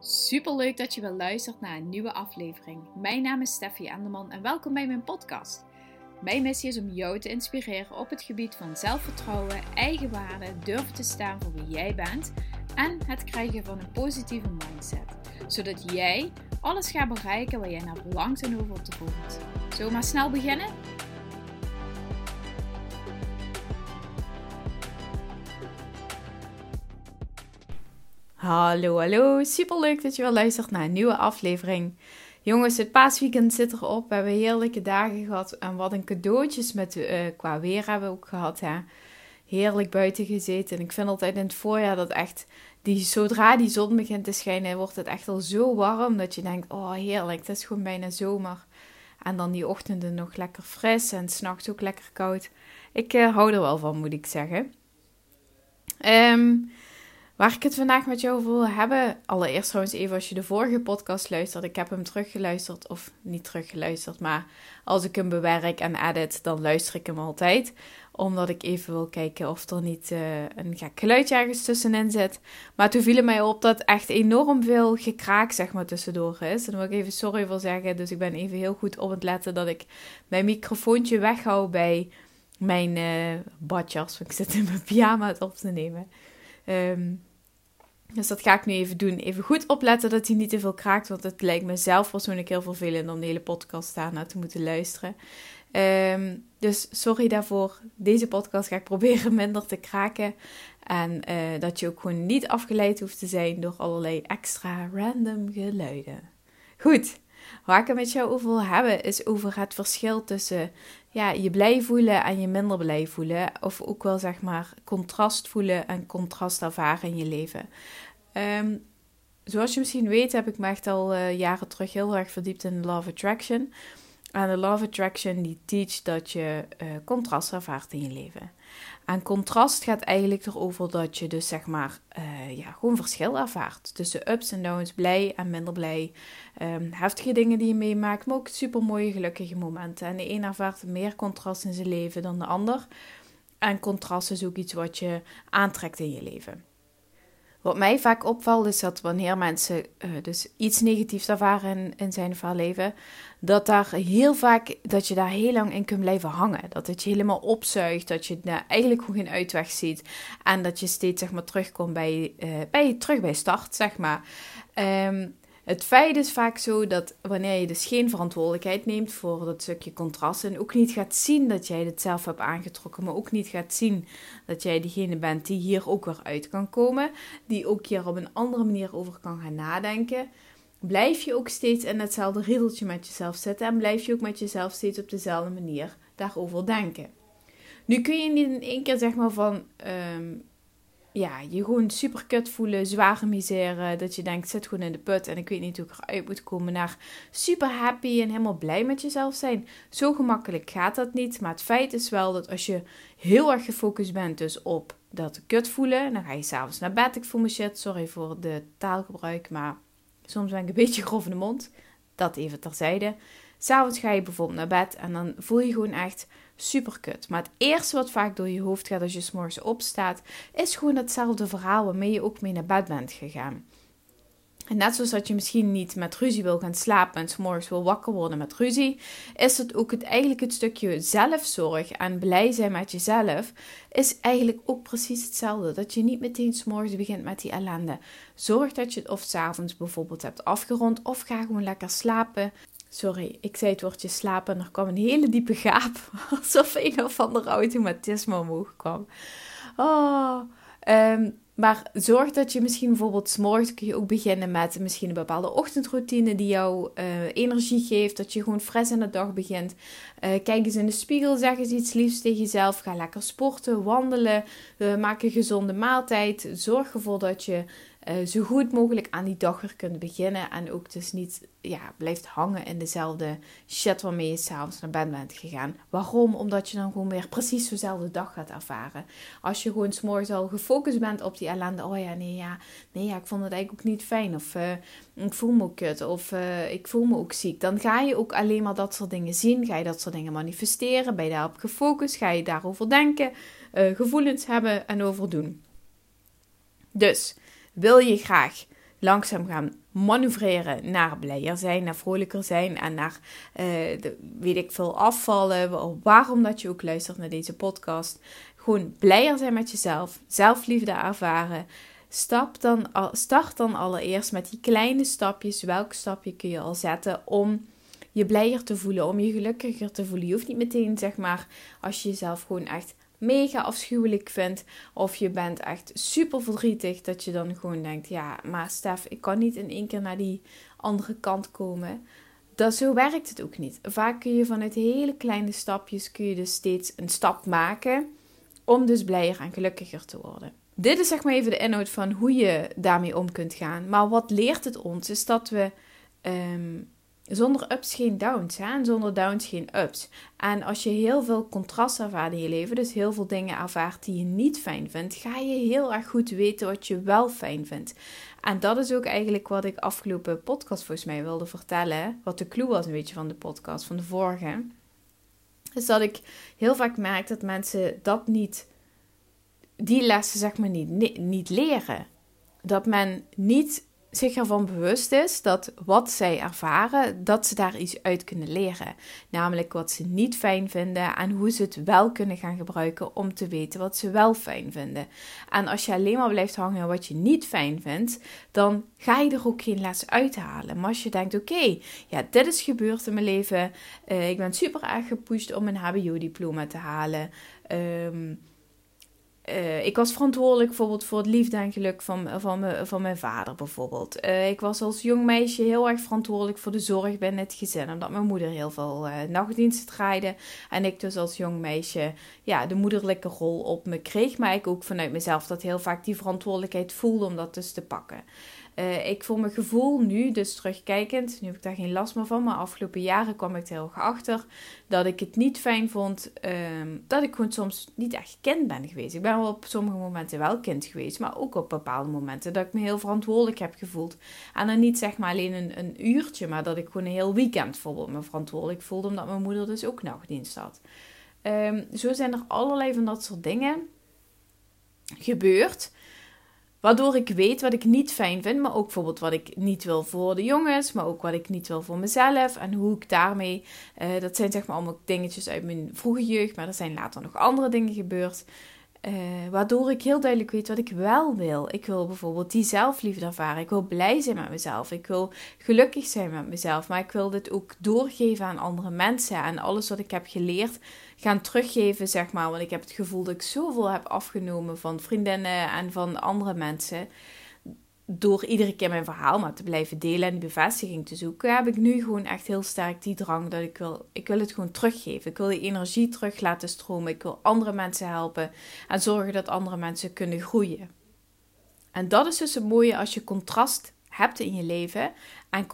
Super leuk dat je weer luistert naar een nieuwe aflevering. Mijn naam is Steffi Enderman en welkom bij mijn podcast. Mijn missie is om jou te inspireren op het gebied van zelfvertrouwen, eigenwaarde, durven te staan voor wie jij bent en het krijgen van een positieve mindset. Zodat jij alles gaat bereiken waar jij naar verlangt en over te voelt. Zullen we maar snel beginnen? Hallo, hallo. Super leuk dat je weer luistert naar een nieuwe aflevering. Jongens, het paasweekend zit erop. We hebben heerlijke dagen gehad. En wat een cadeautjes met, uh, qua weer hebben we ook gehad. Hè? Heerlijk buiten gezeten. En ik vind altijd in het voorjaar dat echt, die, zodra die zon begint te schijnen, wordt het echt al zo warm. Dat je denkt, oh heerlijk, het is gewoon bijna zomer. En dan die ochtenden nog lekker fris en s'nachts ook lekker koud. Ik uh, hou er wel van, moet ik zeggen. Um, Waar ik het vandaag met jou over wil hebben. Allereerst trouwens even als je de vorige podcast luistert. Ik heb hem teruggeluisterd. Of niet teruggeluisterd. Maar als ik hem bewerk en edit. Dan luister ik hem altijd. Omdat ik even wil kijken of er niet uh, een gek geluidje ergens tussenin zit. Maar toen viel het mij op dat echt enorm veel gekraak zeg maar tussendoor is. En daar wil ik even sorry voor zeggen. Dus ik ben even heel goed op het letten dat ik mijn microfoontje weghoud bij mijn uh, badjas. Want ik zit in mijn pyjama het op te nemen. Um, dus dat ga ik nu even doen. Even goed opletten dat hij niet te veel kraakt. Want het lijkt me zelf persoonlijk heel vervelend om de hele podcast daarna te moeten luisteren. Um, dus sorry daarvoor. Deze podcast ga ik proberen minder te kraken. En uh, dat je ook gewoon niet afgeleid hoeft te zijn door allerlei extra random geluiden. Goed, waar ik het met jou over wil hebben is over het verschil tussen ja, je blij voelen en je minder blij voelen. Of ook wel zeg maar contrast voelen en contrast ervaren in je leven. Um, zoals je misschien weet, heb ik me echt al uh, jaren terug heel erg verdiept in of Attraction. En de of Attraction die teach dat je uh, contrast ervaart in je leven. En contrast gaat eigenlijk erover dat je dus zeg maar uh, ja, gewoon verschil ervaart. Tussen ups en downs, blij en minder blij. Um, heftige dingen die je meemaakt, maar ook super mooie gelukkige momenten. En de een ervaart meer contrast in zijn leven dan de ander. En contrast is ook iets wat je aantrekt in je leven. Wat mij vaak opvalt is dat wanneer mensen uh, dus iets negatiefs ervaren in, in zijn leven, dat daar heel vaak dat je daar heel lang in kunt blijven hangen. Dat het je helemaal opzuigt, dat je eigenlijk gewoon geen uitweg ziet en dat je steeds zeg maar terugkomt bij, uh, bij terug bij start, zeg maar. Um, het feit is vaak zo dat wanneer je dus geen verantwoordelijkheid neemt voor dat stukje contrast en ook niet gaat zien dat jij het zelf hebt aangetrokken, maar ook niet gaat zien dat jij degene bent die hier ook weer uit kan komen, die ook hier op een andere manier over kan gaan nadenken, blijf je ook steeds in hetzelfde riedeltje met jezelf zitten en blijf je ook met jezelf steeds op dezelfde manier daarover denken. Nu kun je niet in één keer zeg maar van um, ja, je gewoon super kut voelen, zware misère. Dat je denkt, zit gewoon in de put en ik weet niet hoe ik eruit moet komen. Naar super happy en helemaal blij met jezelf zijn. Zo gemakkelijk gaat dat niet. Maar het feit is wel dat als je heel erg gefocust bent dus op dat kut voelen. Dan ga je s'avonds naar bed. Ik voel me shit, sorry voor de taalgebruik. Maar soms ben ik een beetje grof in de mond. Dat even terzijde. S'avonds ga je bijvoorbeeld naar bed en dan voel je gewoon echt super kut. Maar het eerste wat vaak door je hoofd gaat als je s'morgens opstaat, is gewoon hetzelfde verhaal waarmee je ook mee naar bed bent gegaan. En net zoals dat je misschien niet met ruzie wil gaan slapen en s'morgens wil wakker worden met ruzie, is het ook het, eigenlijk het stukje zelfzorg en blij zijn met jezelf, is eigenlijk ook precies hetzelfde. Dat je niet meteen s'morgens begint met die ellende. Zorg dat je het of s'avonds bijvoorbeeld hebt afgerond of ga gewoon lekker slapen. Sorry, ik zei het woordje slapen en er kwam een hele diepe gaap. Alsof een of ander automatisme omhoog kwam. Oh, um, maar zorg dat je misschien bijvoorbeeld s'morgens kun je ook beginnen met misschien een bepaalde ochtendroutine die jou uh, energie geeft. Dat je gewoon fris in de dag begint. Uh, kijk eens in de spiegel, zeg eens iets liefs tegen jezelf. Ga lekker sporten, wandelen. Uh, maak een gezonde maaltijd. Zorg ervoor dat je uh, zo goed mogelijk aan die dag weer kunt beginnen. En ook dus niet ja, blijft hangen in dezelfde shit waarmee je s'avonds naar bed bent gegaan. Waarom? Omdat je dan gewoon weer precies dezelfde dag gaat ervaren. Als je gewoon s'morgens al gefocust bent op die ellende. Oh ja, nee, ja, nee, ja, ik vond het eigenlijk ook niet fijn. Of uh, ik voel me ook kut. Of uh, ik voel me ook ziek. Dan ga je ook alleen maar dat soort dingen zien. Ga je dat soort dingen manifesteren. Ben je daarop gefocust? Ga je daarover denken? gevoelens hebben en over doen. Dus wil je graag langzaam gaan manoeuvreren naar blijer zijn, naar vrolijker zijn en naar, uh, de, weet ik veel, afvallen. Waarom dat je ook luistert naar deze podcast. Gewoon blijer zijn met jezelf, zelfliefde ervaren. Stap dan, start dan allereerst met die kleine stapjes. Welk stapje kun je al zetten om je blijer te voelen, om je gelukkiger te voelen. Je hoeft niet meteen, zeg maar, als je jezelf gewoon echt mega afschuwelijk vindt. Of je bent echt super verdrietig. Dat je dan gewoon denkt: ja, maar Stef, ik kan niet in één keer naar die andere kant komen. Dat, zo werkt het ook niet. Vaak kun je vanuit hele kleine stapjes kun je dus steeds een stap maken. Om dus blijer en gelukkiger te worden. Dit is zeg maar even de inhoud van hoe je daarmee om kunt gaan. Maar wat leert het ons? Is dat we ehm, zonder ups geen downs. Hè? En zonder downs geen ups. En als je heel veel contrast ervaart in je leven, dus heel veel dingen ervaart die je niet fijn vindt, ga je heel erg goed weten wat je wel fijn vindt. En dat is ook eigenlijk wat ik afgelopen podcast volgens mij wilde vertellen. Wat de clue was een beetje van de podcast, van de vorige. Is dat ik heel vaak merk dat mensen dat niet, die lessen zeg maar niet, niet leren. Dat men niet zich ervan bewust is dat wat zij ervaren, dat ze daar iets uit kunnen leren. Namelijk wat ze niet fijn vinden en hoe ze het wel kunnen gaan gebruiken om te weten wat ze wel fijn vinden. En als je alleen maar blijft hangen wat je niet fijn vindt, dan ga je er ook geen les uithalen. Maar als je denkt, oké, ja, dit is gebeurd in mijn leven. Uh, ik ben super erg gepusht om een HBO-diploma te halen. Um, uh, ik was verantwoordelijk bijvoorbeeld voor het liefde en geluk van, van, van mijn vader bijvoorbeeld. Uh, ik was als jong meisje heel erg verantwoordelijk voor de zorg binnen het gezin. Omdat mijn moeder heel veel uh, nachtdiensten draaide. En ik dus als jong meisje ja, de moederlijke rol op me kreeg. Maar ik ook vanuit mezelf dat heel vaak die verantwoordelijkheid voelde om dat dus te pakken. Uh, ik voor mijn gevoel nu, dus terugkijkend, nu heb ik daar geen last meer van, maar afgelopen jaren kwam ik er heel erg achter dat ik het niet fijn vond um, dat ik gewoon soms niet echt kind ben geweest. Ik ben wel op sommige momenten wel kind geweest, maar ook op bepaalde momenten dat ik me heel verantwoordelijk heb gevoeld. En dan niet zeg maar alleen een, een uurtje, maar dat ik gewoon een heel weekend bijvoorbeeld me verantwoordelijk voelde, omdat mijn moeder dus ook nachtdienst had. Um, zo zijn er allerlei van dat soort dingen gebeurd. Waardoor ik weet wat ik niet fijn vind, maar ook bijvoorbeeld wat ik niet wil voor de jongens, maar ook wat ik niet wil voor mezelf. En hoe ik daarmee, uh, dat zijn zeg maar allemaal dingetjes uit mijn vroege jeugd, maar er zijn later nog andere dingen gebeurd. Uh, waardoor ik heel duidelijk weet wat ik wel wil. Ik wil bijvoorbeeld die zelfliefde ervaren. Ik wil blij zijn met mezelf. Ik wil gelukkig zijn met mezelf. Maar ik wil dit ook doorgeven aan andere mensen. En alles wat ik heb geleerd gaan teruggeven, zeg maar. Want ik heb het gevoel dat ik zoveel heb afgenomen van vriendinnen en van andere mensen. Door iedere keer mijn verhaal maar te blijven delen en die bevestiging te zoeken, heb ik nu gewoon echt heel sterk die drang dat ik wil, ik wil het gewoon teruggeven. Ik wil die energie terug laten stromen. Ik wil andere mensen helpen en zorgen dat andere mensen kunnen groeien. En dat is dus het mooie als je contrast hebt in je leven en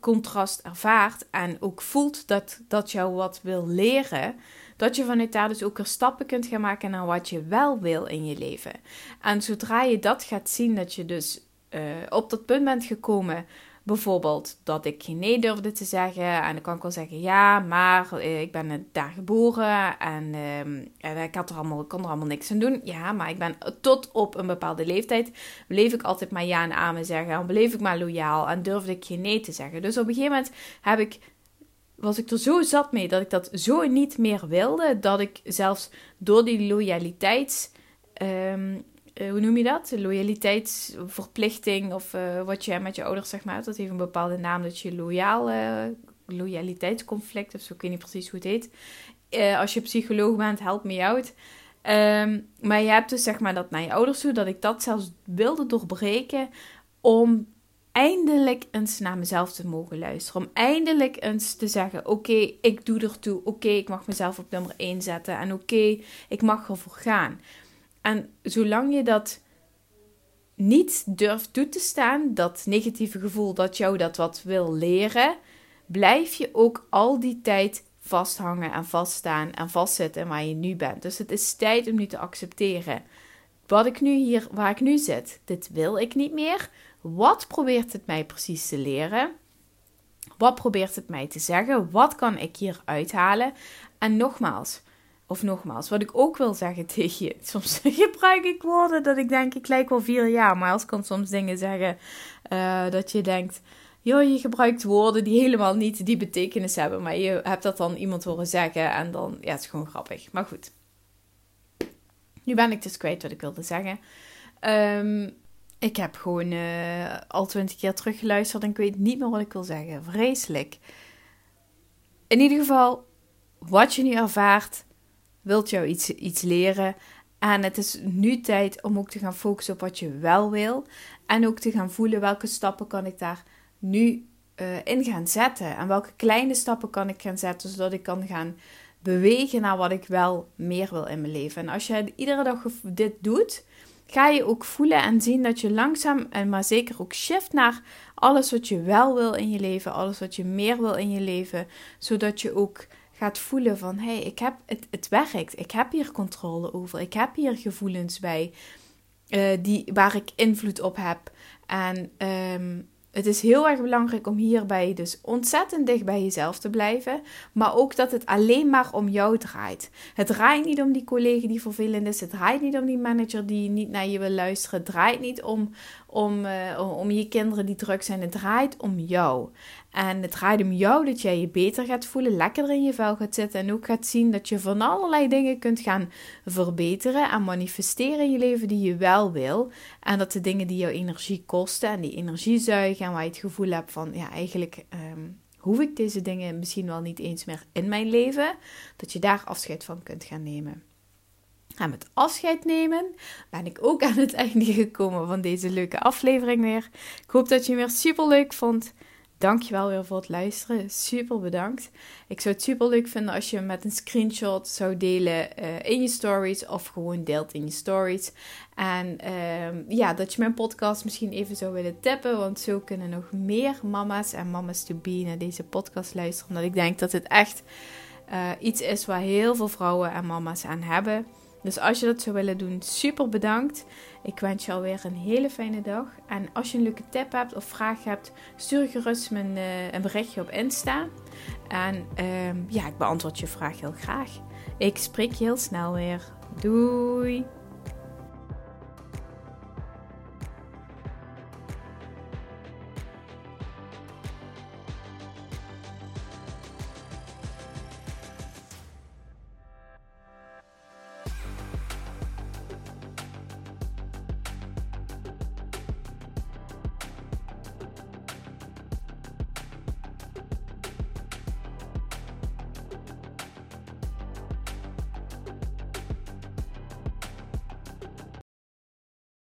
contrast ervaart en ook voelt dat dat jou wat wil leren, dat je vanuit daar dus ook er stappen kunt gaan maken naar wat je wel wil in je leven. En zodra je dat gaat zien, dat je dus uh, op dat punt bent gekomen Bijvoorbeeld dat ik geen nee durfde te zeggen. En dan kan ik wel zeggen, ja, maar eh, ik ben daar geboren en, uh, ik had allemaal, kon er allemaal niks aan doen. Ja, maar ik ben tot op een bepaalde leeftijd, bleef ik altijd maar ja en amen zeggen. En bleef ik maar loyaal en durfde ik geen nee te zeggen. Dus op een gegeven moment heb ik was ik er zo zat mee dat ik dat zo niet meer wilde. Dat ik zelfs door die loyaliteits. Ehm, eh, hoe noem je dat? Loyaliteitsverplichting of uh, wat je met je ouders zeg maar. Dat heeft een bepaalde naam dat je loyaal, uh, loyaliteitsconflict of zo, ik weet niet precies hoe het heet. als je psycholoog bent, help me out. Um, maar je hebt dus zeg maar dat naar je ouders toe, dat ik dat zelfs wilde doorbreken om eindelijk eens naar mezelf te mogen luisteren. Om eindelijk eens te zeggen: Oké, ik doe ertoe. Oké, ik mag mezelf op nummer 1 zetten. En oké, ik mag ervoor gaan. En zolang je dat niet durft toe te staan, dat negatieve gevoel dat jou dat wat wil leren, blijf je ook al die tijd vasthangen en vaststaan en vastzitten waar je nu bent. Dus het is tijd om nu te accepteren. Wat ik nu hier, waar ik nu zit, dit wil ik niet meer. Wat probeert het mij precies te leren? Wat probeert het mij te zeggen? Wat kan ik hier uithalen? En nogmaals, Of nogmaals, wat ik ook wil zeggen tegen je. Soms gebruik ik woorden dat ik denk, ik lijk wel vier jaar. Maar als kan soms dingen zeggen uh, dat je denkt, joh, je gebruikt woorden die helemaal niet die betekenis hebben. Maar je hebt dat dan iemand horen zeggen en dan, ja, het is gewoon grappig. Maar goed. Nu ben ik dus kwijt wat ik wilde zeggen. Um, ik heb gewoon uh, al twintig keer teruggeluisterd en ik weet niet meer wat ik wil zeggen. Vreselijk. In ieder geval, wat je nu ervaart, wilt jou iets, iets leren. En het is nu tijd om ook te gaan focussen op wat je wel wil. En ook te gaan voelen welke stappen kan ik daar nu uh, in gaan zetten. En welke kleine stappen kan ik gaan zetten, zodat ik kan gaan bewegen naar wat ik wel meer wil in mijn leven. En als je iedere dag dit doet, ga je ook voelen en zien dat je langzaam en maar zeker ook shift naar alles wat je wel wil in je leven, alles wat je meer wil in je leven, zodat je ook gaat voelen van hé, hey, ik heb het, het werkt, ik heb hier controle over, ik heb hier gevoelens bij uh, die, waar ik invloed op heb. En um, het is heel erg belangrijk om hierbij dus ontzettend dicht bij jezelf te blijven. Maar ook dat het alleen maar om jou draait. Het draait niet om die collega die vervelend is. Het draait niet om die manager die niet naar je wil luisteren. Het draait niet om, om, uh, om je kinderen die druk zijn. Het draait om jou. En het draait om jou dat jij je beter gaat voelen, lekkerder in je vel gaat zitten en ook gaat zien dat je van allerlei dingen kunt gaan verbeteren en manifesteren in je leven die je wel wil. En dat de dingen die jouw energie kosten en die energie zuigen en waar je het gevoel hebt van, ja, eigenlijk um, hoef ik deze dingen misschien wel niet eens meer in mijn leven, dat je daar afscheid van kunt gaan nemen. En met afscheid nemen ben ik ook aan het einde gekomen van deze leuke aflevering weer. Ik hoop dat je hem weer super leuk vond. Dankjewel weer voor het luisteren. Super bedankt. Ik zou het super leuk vinden als je met een screenshot zou delen uh, in je stories of gewoon deelt in je stories. En uh, ja, dat je mijn podcast misschien even zou willen tippen, want zo kunnen nog meer mama's en mama's to be naar deze podcast luisteren. Omdat ik denk dat het echt uh, iets is waar heel veel vrouwen en mama's aan hebben. Dus als je dat zou willen doen, super bedankt. Ik wens je alweer een hele fijne dag. En als je een leuke tip hebt of vraag hebt, stuur gerust me een, uh, een berichtje op Insta. En uh, ja, ik beantwoord je vraag heel graag. Ik spreek je heel snel weer. Doei!